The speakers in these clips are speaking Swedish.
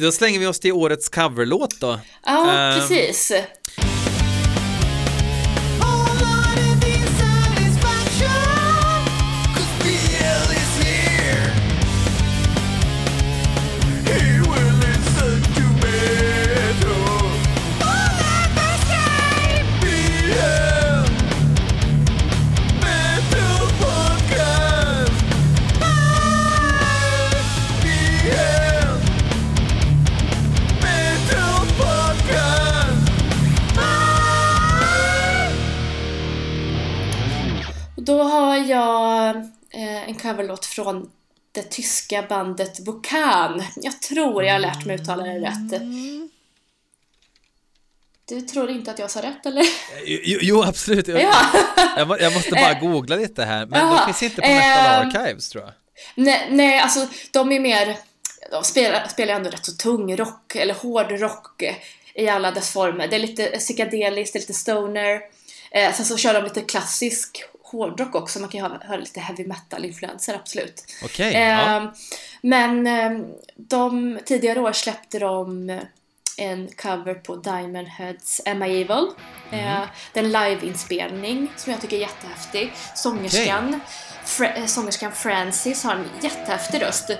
Då slänger vi oss till årets coverlåt då. Ja, Ehm, precis. Eh, en coverlåt från det tyska bandet Vulkan. Jag tror jag har lärt mig uttala det rätt. Du tror inte att jag sa rätt eller? Jo, jo absolut. Jag, Ja. jag, jag måste bara googla lite här, men de Jaha, finns inte på Metal ehm, Archives tror jag. nej, nej, alltså de är mer... De spelar, spelar ändå rätt så tung rock, eller hård rock eh, i alla dess former. Det är lite psykedeliskt, det är lite stoner. Eh, sen så kör de lite klassisk hårdrock också, man kan ju höra, lite heavy metal-influenser, absolut. Okej, Ehm, ja. Men ehm, de, tidigare år släppte de en cover på Diamond Heads Am I Evil. Eh, det är en liveinspelning som jag tycker är jättehäftig. Sångerskan, Fra- eh, sångerskan Francis har en jättehäftig röst.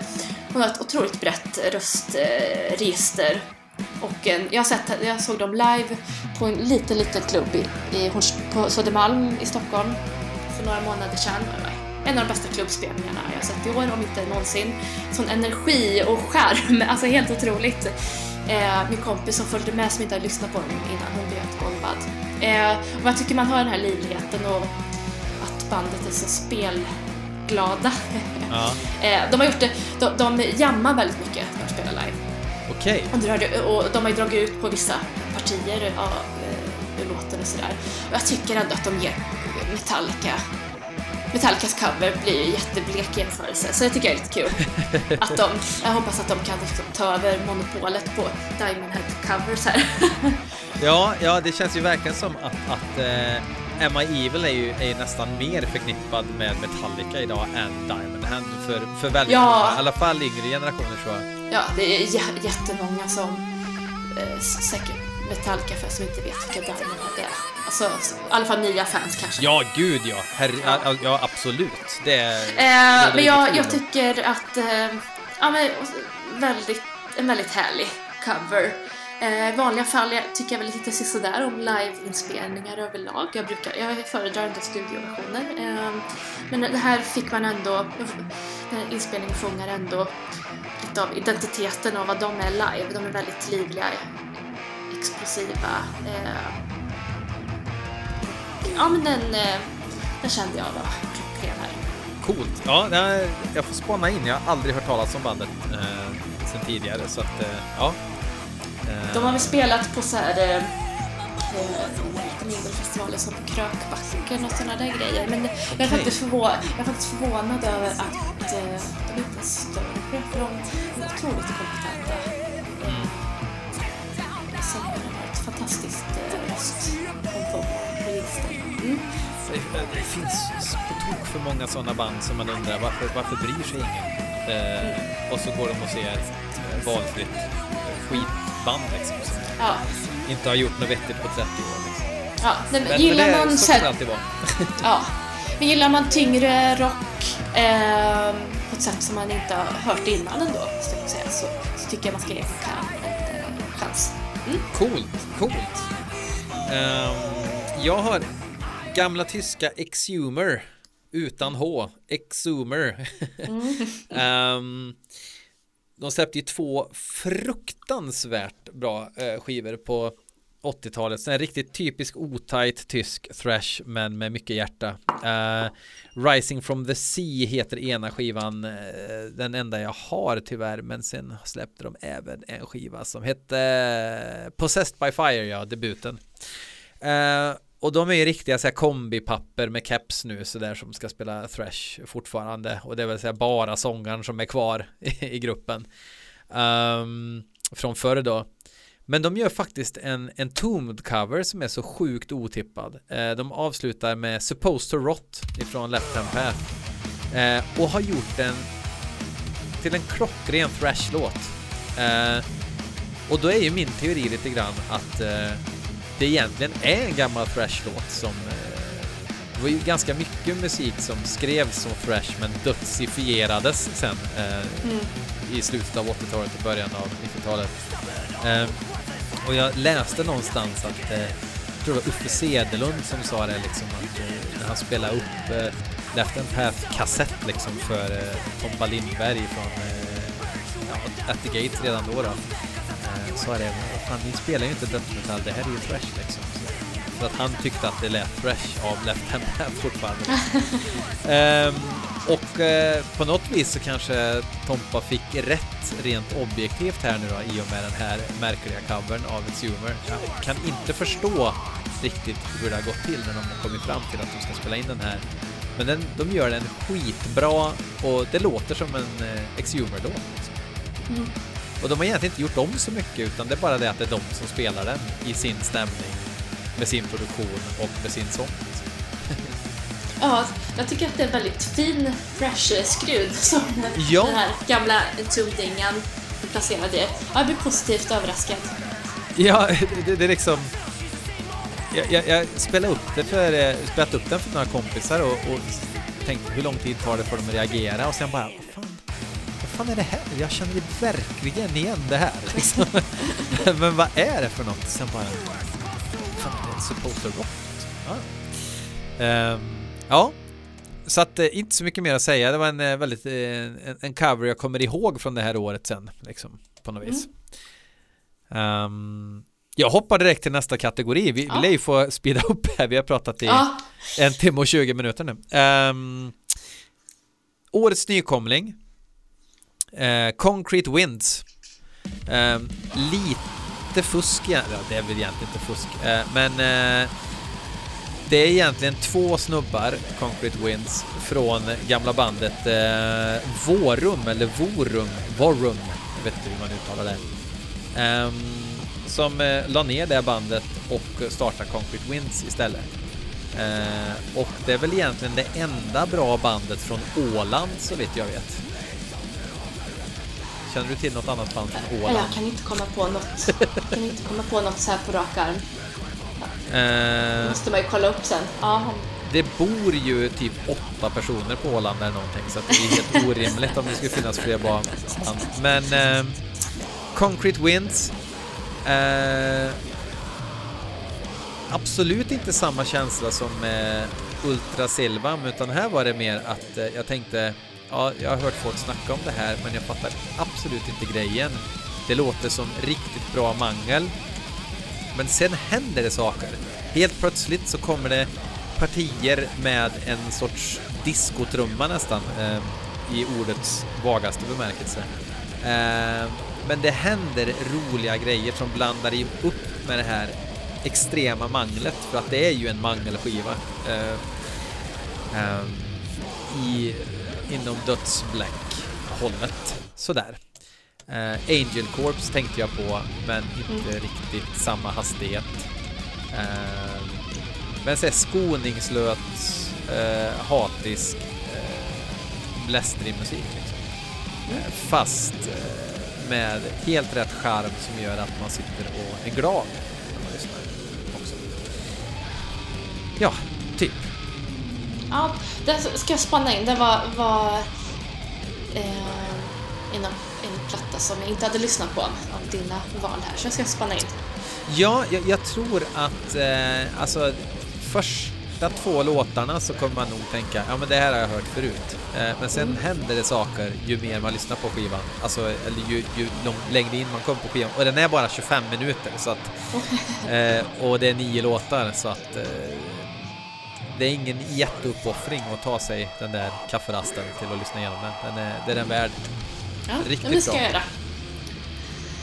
Hon har ett otroligt brett röstregister. Eh, register. och en, jag, sett, jag såg dem live på en liten, liten klubb i, i, på Södermalm i Stockholm för några månader sedan. Det var En av de bästa klubbspelningarna jag sett i år, om inte någonsin. Sån energi och charm, alltså helt otroligt. Eh, min kompis som följde med som inte hade lyssnat på dem innan, hon blev helt golvad. Eh, och jag tycker man hör den här livligheten och att bandet är så spelglada. ja. eh, de har gjort det, de, de jammar väldigt mycket när de spelar live. Okej. Och, drar, och de har ju dragit ut på vissa partier av eh, ur låten och sådär. Och jag tycker ändå att de ger Metallica Metallicas cover blir ju jätteblek jämförelse, så det tycker jag är lite kul. Att de, jag hoppas att de kan liksom ta över monopolet på Diamond Head covers här. Ja, ja, det känns ju verkligen som att, att eh, I Evil är ju, är ju nästan mer förknippad med Metallica idag än Diamond Hand för, för väldigt Ja. många, i alla fall yngre generationer tror jag. Ja, det är jä- jättemånga som eh, säkert Metallica för som inte vet vilka Diamond är. Alltså, i alla fall nya fans kanske. Ja, gud ja. Herre, ja. ja, absolut. Det är... Eh, det är men jag, jag tycker att, eh, ja men väldigt, en väldigt härlig cover. Eh, I vanliga fall jag tycker jag väl lite sisådär om liveinspelningar överlag. Jag, brukar, jag föredrar ändå studioversioner. Eh, men det här fick man ändå, inspelningen fångar ändå lite av identiteten av vad de är live. De är väldigt livliga, explosiva. Eh, ja men den, eh, den kände jag var klockren här. Coolt. Ja, jag får spana in. Jag har aldrig hört talas om bandet eh, sen tidigare, så att eh, ja. Eh, De har väl spelat på så här eh, eh, mindre festivaler som Krökbacken och sådana där grejer. Men jag är, faktiskt, förvå- jag är faktiskt förvånad över att de inte är större, för de är otroligt kompetenta. Fantastiskt eh. Mm. det, det finns på tok för många sådana band som man undrar varför, varför bryr sig ingen? Eh, och så går de och ser valfritt skitband liksom, som Ja, inte har gjort något vettigt på 30 år. Liksom. ja. Nej, men gillar men det, man så så kan här. Ja. Men gillar man tyngre rock eh, på ett sätt som man inte har hört innan ändå, jag säga, så, så tycker jag man ska ge eh, chans. Coolt, coolt. Ehm, jag har gamla tyska Exhumer utan H, Exhumer. Ehm, de släppte ju två fruktansvärt bra eh, skivor på 80-talet. Så En riktigt typisk otajt tysk thrash men med mycket hjärta. Uh, Rising from the Sea heter ena skivan, Uh, den enda jag har tyvärr, men sen släppte de även en skiva som hette uh, Possessed by Fire, ja, debuten. Eh, och de är ju riktiga så här kombipapper med caps nu så där som ska spela thrash fortfarande och det är väl så här bara sångaren som är kvar i, i gruppen um, från förr då. Men de gör faktiskt en, en Tombed cover som är så sjukt otippad. Eh, de avslutar med Supposed to Rot ifrån Left Hand Path eh, och har gjort den till en klockren thrash-låt. Eh, och då är ju min teori lite grann att det egentligen är en gammal Thrash-låt som det var ju ganska mycket musik som skrevs som Thrash men dödsifierades sen eh, mm. i slutet av 80-talet och början av 90-talet. Eh, och jag läste någonstans att eh, jag tror det var Uffe Sedelund som sa det liksom att eh, när han spelade upp eh, Left and Path kassett liksom för eh, Tompa Lindberg från eh, ja, At the Gates redan då. då eh, sa det, fan ni spelar ju inte dödsmetall, det här är ju thrash liksom. Så att han tyckte att det lät thrash av Left Hand Path fortfarande. um, och eh, på något vis så kanske Tompa fick rätt rent objektivt här nu då i och med den här märkliga covern av It's Humor. Jag kan inte förstå riktigt hur det har gått till när de har kommit fram till att de ska spela in den här. Men den, de gör den skitbra och det låter som en eh, Exhumer-låt. Liksom. Mm. Och de har egentligen inte gjort om så mycket utan det är bara det att det är de som spelar den i sin stämning med sin produktion och med sin sång. Ja, jag tycker att det är en väldigt fin fresh-skrud som ja. den här gamla Tudingan placerade i. Ja, jag blir positivt överraskad. Ja, det, det är liksom... Jag, jag, jag spelade upp det för, eh, spelat upp den för några kompisar och, och tänkte hur lång tid tar det för dem att reagera och sen bara, vad fan, vad fan är det här? Jag känner verkligen igen det här. Liksom. Men vad är det för något? Sen bara, fan, det är supposed rock. Ja. Um, Ja, så att eh, inte så mycket mer att säga. Det var en eh, väldigt eh, en, en, cover jag kommer ihåg från det här året sen, liksom på något vis. Mm. Um, jag hoppar direkt till nästa kategori. Vi, ja. vi lär ju få speeda upp här. Vi har pratat i ja. en timme och 20 minuter nu. Um, årets nykomling. Uh, Concrete Winds. Um, lite fusk, ja, det är väl egentligen inte fusk, men det är egentligen två snubbar, Concrete Winds, från gamla bandet eh, Vårum, eller Vorum, Vorum, jag vet inte hur man uttalar det. Um, som eh, la ner det bandet och startade Concrete Winds istället. Uh, och det är väl egentligen det enda bra bandet från Åland så vitt jag vet. Känner du till något annat band från Åland? Jag kan inte komma på något. Jag kan inte komma på något så här på rak arm. Eh, måste man ju kolla upp sen. Ja. Det bor ju typ åtta personer på Åland eller någonting så det är helt orimligt om det skulle finnas fler barn. Men eh, Concrete Winds eh, Absolut inte samma känsla som eh, Ultra Silvam utan här var det mer att eh, jag tänkte ja, jag har hört folk snacka om det här men jag fattar absolut inte grejen. Det låter som riktigt bra mangel men sen händer det saker. Helt plötsligt så kommer det partier med en sorts diskotrumma nästan eh, i ordets vagaste bemärkelse. Eh, men det händer roliga grejer som blandar upp med det här extrema manglet för att det är ju en mangelskiva eh, eh i, inom dödsblack-hållet. Sådär. Uh, Angel Corps tänkte jag på, men inte mm. riktigt samma hastighet. Uh, men så skoningslöt, uh, hatisk, uh, blästrig musik. Liksom. Mm. fast med helt rätt charm som gör att man sitter och är glad när man lyssnar också. Ja, typ. Ja, det ska jag spana in. Det var, var eh, inom platta som jag inte hade lyssnat på av dina val här, så jag ska spana in. Ja, jag, jag tror att eh, alltså första två låtarna så kommer man nog tänka, ja men det här har jag hört förut. Eh, men sen mm. händer det saker ju mer man lyssnar på skivan, alltså eller ju, ju lång, längre in man kommer på skivan. Och den är bara 25 minuter så att, eh, och det är nio låtar så att eh, det är ingen jätteuppoffring att ta sig den där kafferasten till att lyssna igenom den. den är, det är den värd. Ja, Riktigt det ska bra. jag göra.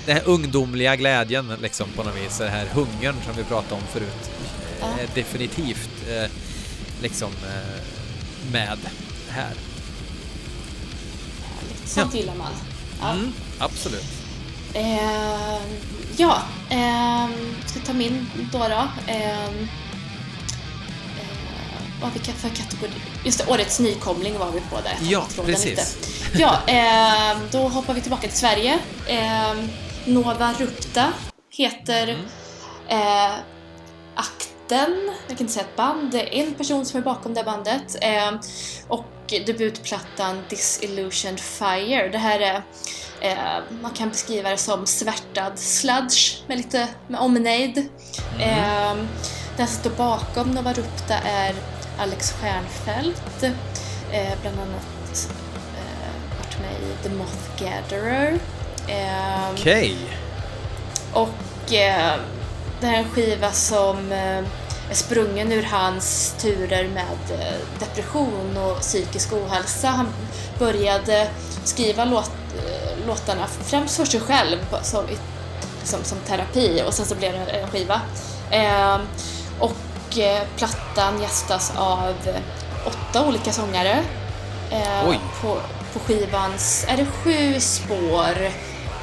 Den här ungdomliga glädjen liksom på något vis, den här hungern som vi pratade om förut. Ja. Är definitivt eh, liksom eh, med här. Sånt ja. gillar man. Ja. Mm, absolut. Eh, ja, eh, ska ta min då. då. Eh, vad vi för kategori? Just det, årets nykomling var vi på där. Ja, precis. lite. Ja, eh, då hoppar vi tillbaka till Sverige. Eh, Nova Rupta heter Mm. eh, akten, jag kan inte säga ett band, det är en person som är bakom det bandet. Eh, och debutplattan Disillusioned Fire. Det här är, eh, man kan beskriva det som svärtad sludge med lite med omnejd. Eh, den som står bakom Nova Rupta är Alex Stjernfeldt, eh, bland annat eh, varit med i The Moth Gatherer. Eh, Okej. och eh, det här är en skiva som eh, är sprungen ur hans turer med eh, depression och psykisk ohälsa. Han började skriva låt, eh, låtarna främst för sig själv som, som, som terapi och sen så blev det en skiva. Eh, och eh, plattan gästas av åtta olika sångare. Eh. På, på skivans, är det sju spår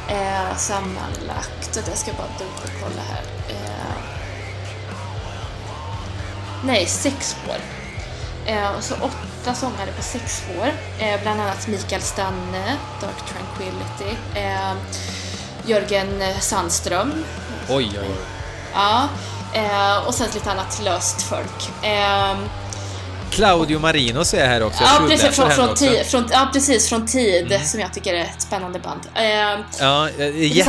eh, sammanlagt? Jag ska bara dubbelkolla här. Eh, nej, sex spår. Eh, så åtta sångare på sex spår. Eh, bland annat Mikael Stanne, Dark Tranquility. Eh, Jörgen Sandström. Oj, oj, oj. Ja. Eh, och sen lite annat löst folk. Eh, Claudio Marino ser jag här också. Jag ja, precis, från, från, tid, från, ja, precis, från Tid, som jag tycker är ett spännande band. Eh, Ja, eh,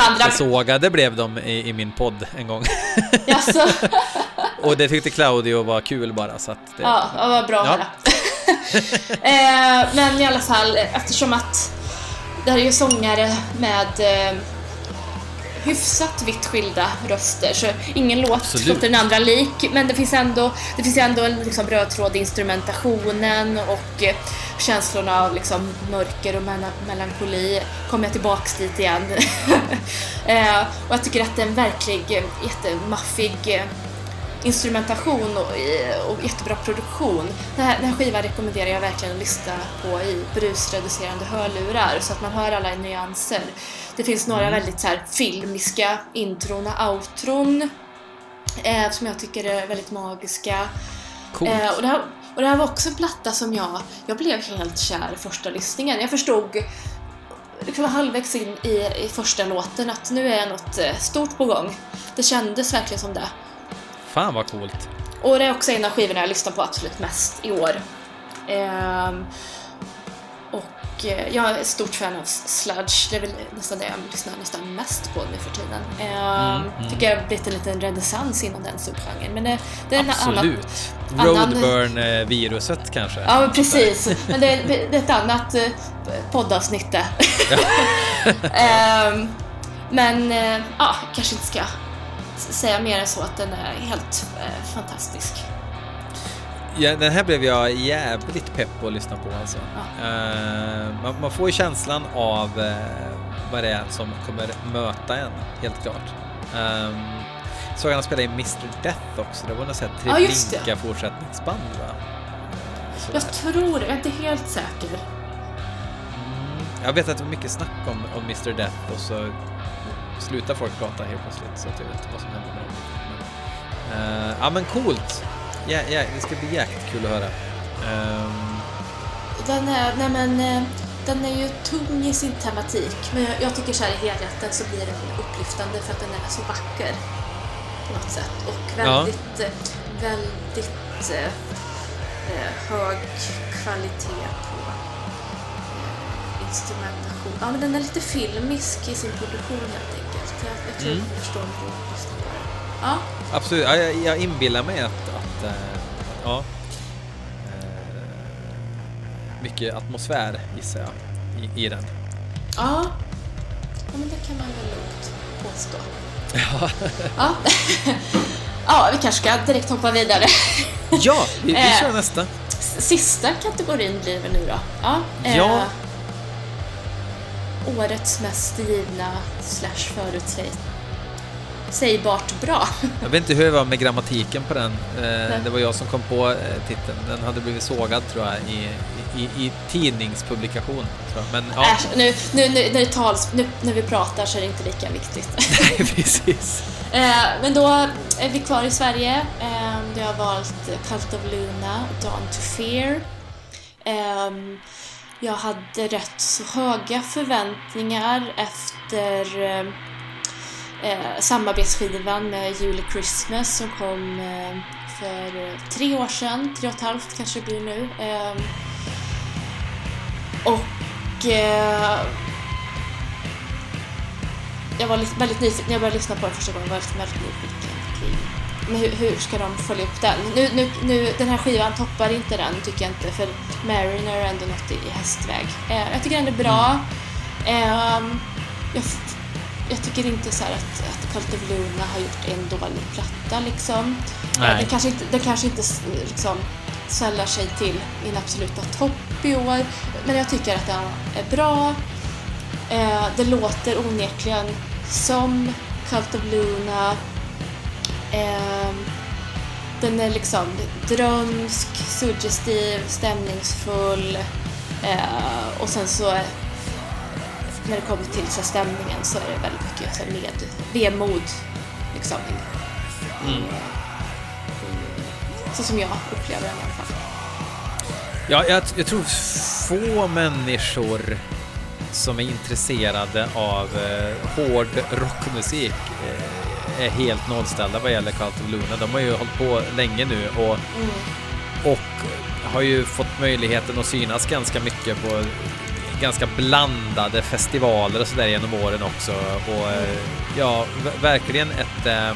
andra- jättesågade blev de i, i min podd en gång. jaså? Och det tyckte Claudio var kul bara så att det... Ja, ja vad bra Ja. eh, men i alla fall, eftersom att det här är ju sångare med eh, hyfsat vitt skilda röster så ingen låt Absolut. låter den andra lik men det finns ändå, det finns ändå en liksom röd tråd i instrumentationen och eh, känslorna av liksom mörker och mel- melankoli kommer jag tillbaks dit igen. eh, och jag tycker att det är en verklig eh, jättemaffig instrumentation och, och jättebra produktion. Den här, den här skivan rekommenderar jag verkligen att lyssna på i brusreducerande hörlurar så att man hör alla nyanser. Det finns några väldigt så här filmiska intron och outron eh, som jag tycker är väldigt magiska. Coolt. Eh, och, det här, och det här var också en platta som jag, jag blev helt kär i första lyssningen. Jag förstod liksom halvvägs in i, i första låten att nu är något eh, stort på gång. Det kändes verkligen som det. Fan vad coolt. Och det är också en av skivorna jag lyssnar på absolut mest i år. Ehm, och eh, jag är ett stort fan av sludge, det är väl nästan det jag lyssnar nästan mest på nu för tiden. Ehm, Mm, mm. Tycker det har blivit en liten renässans inom den subgenren. Men det, det är en annan... Absolut. annan- Roadburn-viruset kanske. Ja, precis. Men det, det är ett annat eh, poddavsnitt det. Ehm, men eh, ja, kanske inte ska säga mer än så att den är helt eh, fantastisk. Ja, den här blev jag jävligt pepp på att lyssna på alltså. Ja. Eh, man, man får ju känslan av eh, vad det är som kommer möta en, helt klart. Um, såg han spela i Mr Death också, det var något sånt här Ja. Treblinka fortsättningsband va? Eh, sådär. Jag tror det, jag är inte helt säker. Mm. Jag vet att det var mycket snack om, om Mr Death och så slutar folk prata helt plötsligt så att jag vet inte vad som hände med dem. Men, eh, ja men coolt! Ja, ja, det ska bli jäkligt kul att höra. Ehm, Den är, nej men, eh, den är ju tung i sin tematik, men jag, jag tycker så här i helheten så blir den upplyftande för att den är så vacker på något sätt och Ja. väldigt, eh, väldigt eh, eh, hög kvalitet på eh, instrumentation. Ja, men den är lite filmisk i sin produktion helt enkelt. Jag, jag tror Mm. jag förstår om du lyssnar på den. Ja, absolut, ja, jag, jag inbillar mig att, att eh, ja, eh, mycket atmosfär gissar jag i, i den. ja. ja men det kan man väl lugnt påstå. Ja, Ja. ja, vi kanske ska direkt hoppa vidare. ja vi, vi Eh. kör nästa. Sista kategorin blir det nu då. Ja. eh, Ja. årets mest givna slash förutsägbart bra. Jag vet inte hur det var med grammatiken på den. Eh, det var jag som kom på eh, titeln. Den hade blivit sågad tror jag i, i, i tidningspublikation. Men ja, Äsch, nu, nu, nu, när, tals, nu när vi pratar så är det inte lika viktigt. precis. Eh, men då är vi kvar i Sverige. Jag valt Cult of Luna, Dawn to Fear. Jag hade rätt så höga förväntningar efter eh, samarbetsskivan med Julie Christmas som kom eh, för tre år sedan, tre och ett halvt kanske det blir nu. Eh, och eh, jag var väldigt nyfiken, när jag började lyssna på den första gången var jag väldigt nyfiken kring men hur, hur, ska de följa upp den? Nu, nu, nu, den här skivan toppar inte den tycker jag inte för Mariner är ändå något i, i hästväg. Eh, jag tycker den är bra. Eh, jag, jag, tycker inte så att, att Cult of Luna har gjort en dålig platta liksom. Eh, det kanske inte, det kanske inte liksom sällar sig till min absoluta topp i år. Men jag tycker att den är bra. Eh, det låter onekligen som Cult of Luna Eh, den är liksom drömsk, suggestiv, stämningsfull eh, och sen så när det kommer till så stämningen så är det väldigt mycket så med vemod liksom. Mm. Så som jag upplever den i alla fall. Ja, jag, jag tror få människor som är intresserade av eh, hård rockmusik eh, är helt nollställda vad gäller Cult of Luna. De har ju hållit på länge nu och, mm. och har ju fått möjligheten att synas ganska mycket på ganska blandade festivaler och sådär genom åren också. Och eh, ja, verkligen ett eh, eh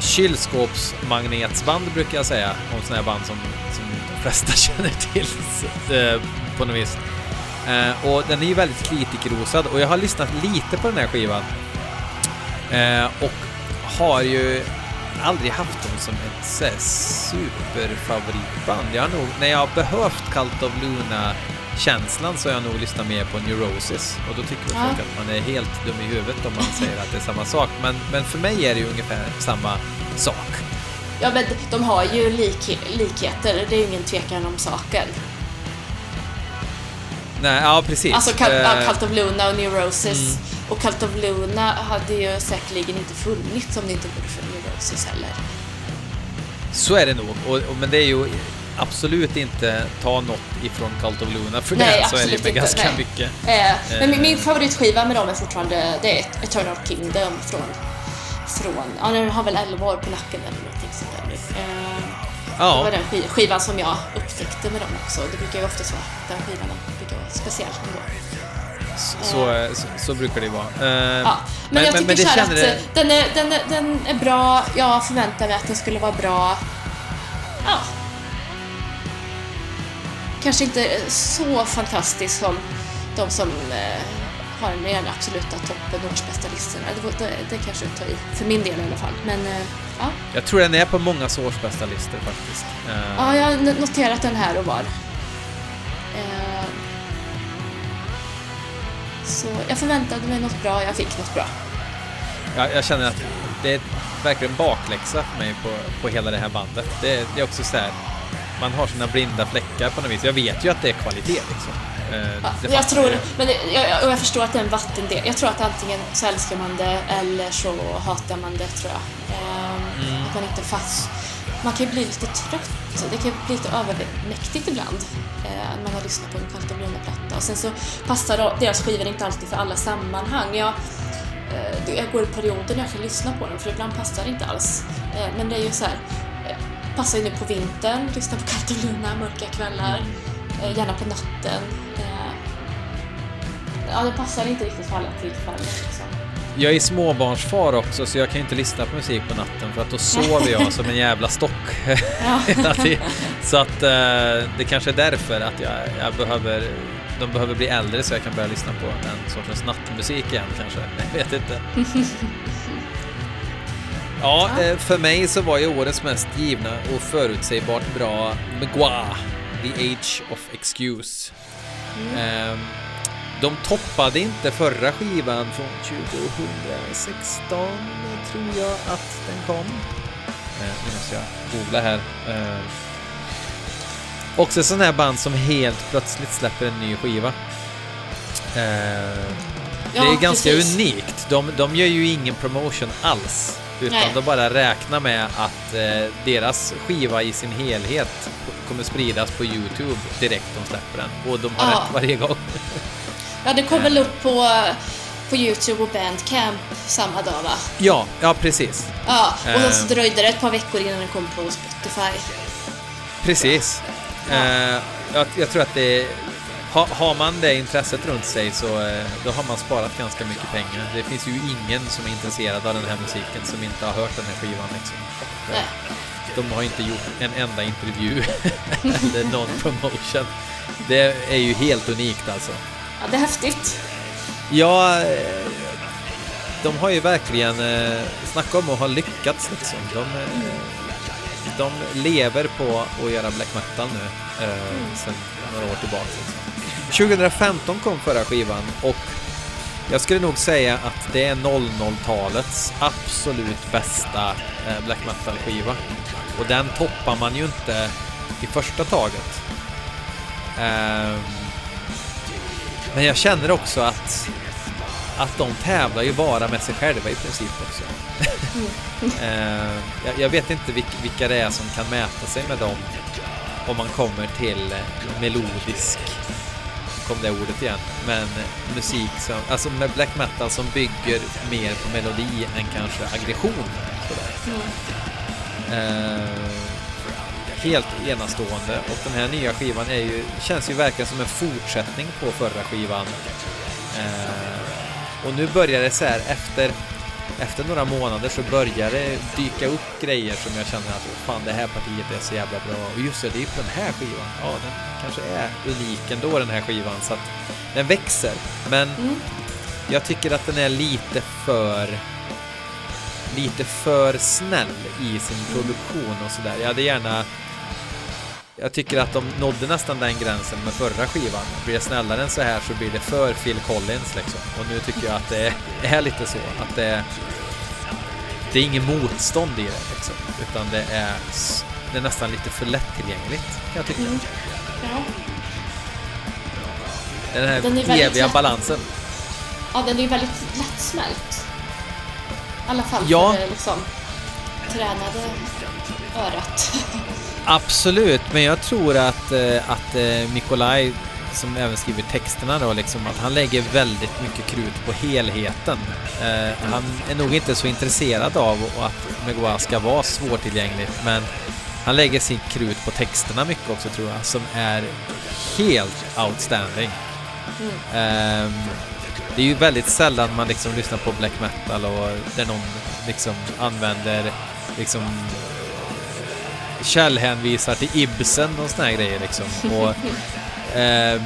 kylskåpsmagnetsband brukar jag säga om sådana här band som, som de flesta känner till eh, på något vis. Eh, och den är ju väldigt kritikerrosad och jag har lyssnat lite på den här skivan Eh, och har ju aldrig haft dem som ett superfavoritband. Jag har nog, när jag har behövt Cult of Luna känslan så har jag nog lyssnat mer på Neurosis och då tycker ja. folk att man är helt dum i huvudet om man säger att det är samma sak. Men, men för mig är det ju ungefär samma sak. Ja, men de har ju lik, likheter, det är ju ingen tvekan om saken. Nej, ja precis. Alltså Cult, uh, Cult of Luna och Neurosis. Mm. Och Cult of Luna hade ju säkerligen inte funnits om det inte vore för Neurosis heller. Så är det nog, och, och, men det är ju absolut inte ta något ifrån Cult of Luna för nej, det så är det med ganska nej. mycket. Eh, men min, min eh. favoritskiva med dem är fortfarande det är Eternal Kingdom från, från ja den har väl 11 år på nacken eller någonting sånt där nu. Eh, ja. Det var den skivan som jag upptäckte med dem också. Det brukar ju oftast vara den skivan brukar vara speciell ändå. Så, så, så, brukar det vara. Uh, ja, men, men jag tycker men, men att den, är, den, är, den är bra, jag förväntar mig att den skulle vara bra. Ja. Kanske inte så fantastisk som de som eh, har den, den absoluta toppen, årsbästa listorna. Det, det, det kanske tar i, för min del i alla fall. Men, eh, ja. Jag tror den är på många årsbästa listor faktiskt. Uh... Ja, jag har noterat den här och var. Så jag förväntade mig något bra, jag fick något bra. Ja, jag känner att det är verkligen bakläxa för mig på, på hela det här bandet. Det, det är också så här, man har sina blinda fläckar på något vis. Jag vet ju att det är kvalitet liksom. Eh, ja, jag tror, men det, jag, och jag förstår att det är en vattendel. Jag tror att antingen så älskar man det eller så hatar man det tror jag. Eh, mm. Att man inte fast man kan ju bli lite trött. Det kan bli lite övermäktigt ibland eh, när man har lyssnat på en Luna-platta. Och sen så passar deras skivor inte alltid för alla sammanhang. Jag, eh, jag går i perioder när jag kan lyssna på dem för ibland passar det inte alls. Eh, men det är ju så här, eh, passar ju nu på vintern, lyssna på Luna, mörka kvällar, eh, gärna på natten. Eh, ja, det passar inte riktigt för alla tillfällen. Liksom jag är småbarnsfar också så jag kan inte lyssna på musik på natten för att då sover jag som en jävla stock hela tiden. Så att eh, det kanske är därför att jag, jag, behöver, de behöver bli äldre så jag kan börja lyssna på en sortens nattmusik igen kanske. Jag vet inte. Ja, eh, för mig så var ju årets mest givna och förutsägbart bra Megua, The Age of Excuse. Mm. Um, de toppade inte förra skivan från 2016, tror jag att den kom. Eh, nu måste jag googla här. Eh, också sån här band som helt plötsligt släpper en ny skiva. Eh, det är ganska precis. unikt. De, de gör ju ingen promotion alls Utan Nej. de bara räknar med att eh, deras skiva i sin helhet kommer spridas på Youtube direkt de släpper den. Och de har Ja. rätt varje gång. Ja, det kom väl upp på, på Youtube och Bandcamp samma dag va? ja, ja precis. Ja, och Eh. så dröjde det ett par veckor innan den kom på Spotify. Precis. Eh, jag, jag tror att det ha, har man det intresset runt sig så eh, då har man sparat ganska mycket pengar. Det finns ju ingen som är intresserad av den här musiken som inte har hört den här skivan liksom. Nej. De har inte gjort en enda intervju eller någon promotion. Det är ju helt unikt alltså. Ja, det är häftigt. Ja, eh, de har ju verkligen eh, snacka om att ha lyckats liksom. De, eh, de lever på att göra black metal nu eh, sen några år tillbaka. Liksom. 2015 kom förra skivan och jag skulle nog säga att det är 00-talets absolut bästa black metal-skiva. Och den toppar man ju inte i första taget. Ehm, men jag känner också att, att de tävlar ju bara med sig själva i princip också. Eh, jag, jag vet inte vilk, vilka det är som kan mäta sig med dem om man kommer till melodisk, kom det ordet igen, men musik som, alltså med black metal som bygger mer på melodi än kanske aggression. Sådär. Eh, helt enastående och den här nya skivan är ju, känns ju verkligen som en fortsättning på förra skivan. Eh, och nu börjar det så här efter efter några månader så börjar det dyka upp grejer som jag känner att fan det här partiet är så jävla bra och just det, det är ju på den här skivan. Ja, den kanske är unik ändå den här skivan så att den växer. Men Mm. jag tycker att den är lite för lite för snäll i sin produktion och sådär. Jag hade gärna jag tycker att de nådde nästan den gränsen med förra skivan. Blir det snällare än så här så blir det för Phil Collins liksom. Och nu tycker jag att det är lite så. Att det, det är ingen motstånd i det liksom. Utan det är, det är nästan lite för lättillgängligt kan jag tycka. Mm. Ja. Den här Den eviga lätt. balansen. ja, den är ju väldigt lättsmält. I alla fall Ja. för det liksom tränade örat. Absolut, men jag tror att, eh, att eh, Nikolaj som även skriver texterna då, liksom, att han lägger väldigt mycket krut på helheten. Eh, han är nog inte så intresserad av att Megawah ska vara svårtillgängligt, men han lägger sin krut på texterna mycket också tror jag, som är helt outstanding. Ehm, det är ju väldigt sällan man liksom lyssnar på black metal och där någon liksom använder liksom källhänvisar till Ibsen och såna här grejer liksom. Och, ehm,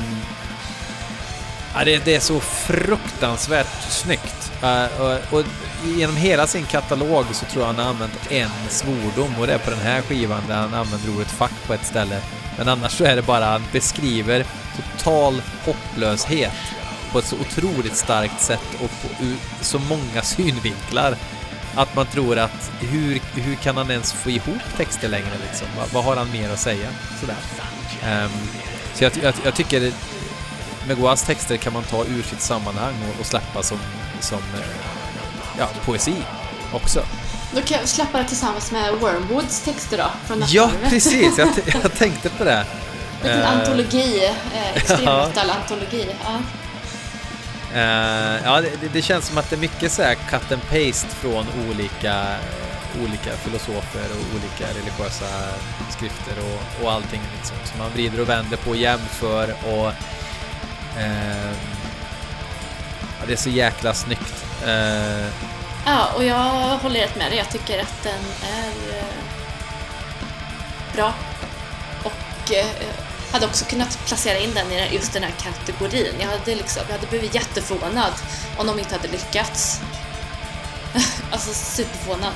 ja, det, det är så fruktansvärt snyggt. Eh, och, och genom hela sin katalog så tror jag han har använt en svordom och det är på den här skivan där han använder ordet fuck på ett ställe. Men annars så är det bara han beskriver total hopplöshet på ett så otroligt starkt sätt och på, ur så många synvinklar att man tror att hur, hur kan han ens få ihop texter längre liksom? Vad, vad har han mer att säga? Sådär. Ehm, så jag, jag, jag tycker Megoas texter kan man ta ur sitt sammanhang och, och släppa som, som eh, ja, poesi också. Då kan jag släppa det tillsammans med Wormwoods texter då, från Ja, precis! Jag, jag tänkte på det. En Eh, antologi, eh, extrem Ja. Uh, Ja. Det, det- känns som att det är mycket så här cut and paste från olika, eh, olika filosofer och olika religiösa skrifter och, och allting liksom. Som man vrider och vänder på och jämför och uh, ja, det är så jäkla snyggt. Uh, ja, och jag håller helt med dig. Jag tycker att den är bra. Och hade också kunnat placera in den i just den här kategorin. Jag hade, liksom, jag hade blivit jätteförvånad om de inte hade lyckats. alltså superförvånad.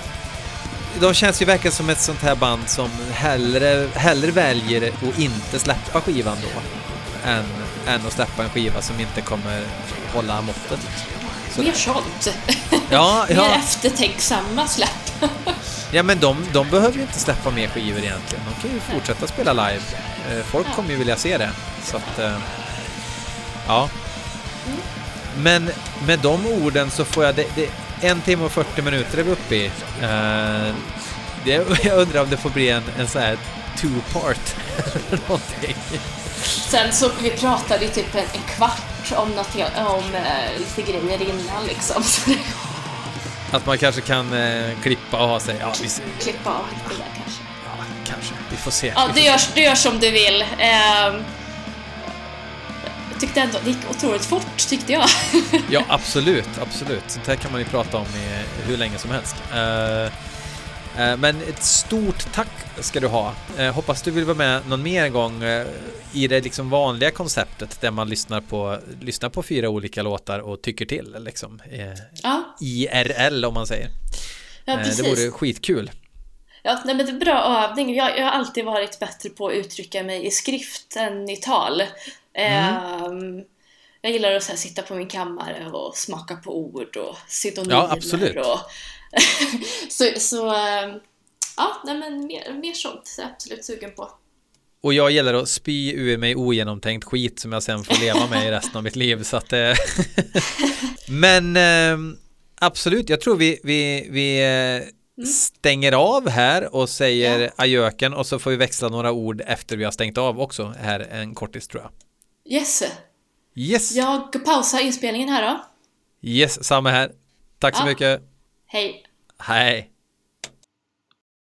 de känns ju verkligen som ett sånt här band som hellre, hellre väljer att inte släppa skivan då än, än att släppa en skiva som inte kommer hålla måttet. Mer sånt. Ja, Mer ja. eftertänksamma släpp. Ja men de, de behöver ju inte släppa mer skivor egentligen. De kan ju fortsätta spela live. Eh, Folk kommer ju vilja se det. Så att, eh, ja. Men med de orden så får jag... Det, det, en timme och 40 minuter är vi uppe i. Det, jag undrar om det får bli en, en sån här two-part eller någonting. Sen så, vi pratade ju typ en, en kvart om, något, om lite grejer innan liksom. Att man kanske kan uh, klippa och ha sig... Ja, vi, klippa av det där kanske. Ja, kanske. Vi får se. Ja, du gör, du gör som du vill. Uh, jag tyckte ändå det gick otroligt fort, tyckte jag. ja, absolut, absolut. Sånt här kan man ju prata om i hur länge som helst. Uh, men ett stort tack ska du ha. Uh, hoppas du vill vara med någon mer gång i det liksom vanliga konceptet där man lyssnar på, lyssnar på fyra olika låtar och tycker till liksom. ja. IRL om man säger. Ja, precis. Det vore skitkul. Ja, nej, men det är bra övning. Jag, jag har alltid varit bättre på att uttrycka mig i skrift än i tal. Mm. jag gillar att här, sitta på min kammare och smaka på ord och synonymer. Ja, absolut. Och så, så ehm, ja, nej, men mer, mer sånt är jag absolut sugen på. Och jag gillar att spy ur mig ogenomtänkt skit som jag sen får leva med i resten av mitt liv. Så att, eh, men ehm, absolut, jag tror vi, vi, vi eh, Mm. stänger av här och säger ja. ajöken och så får vi växla några ord efter vi har stängt av också här en kortis tror jag. Yes. Yes. Jag pausar inspelningen här då. Yes, samma här. Tack så mycket. Hej. Hej.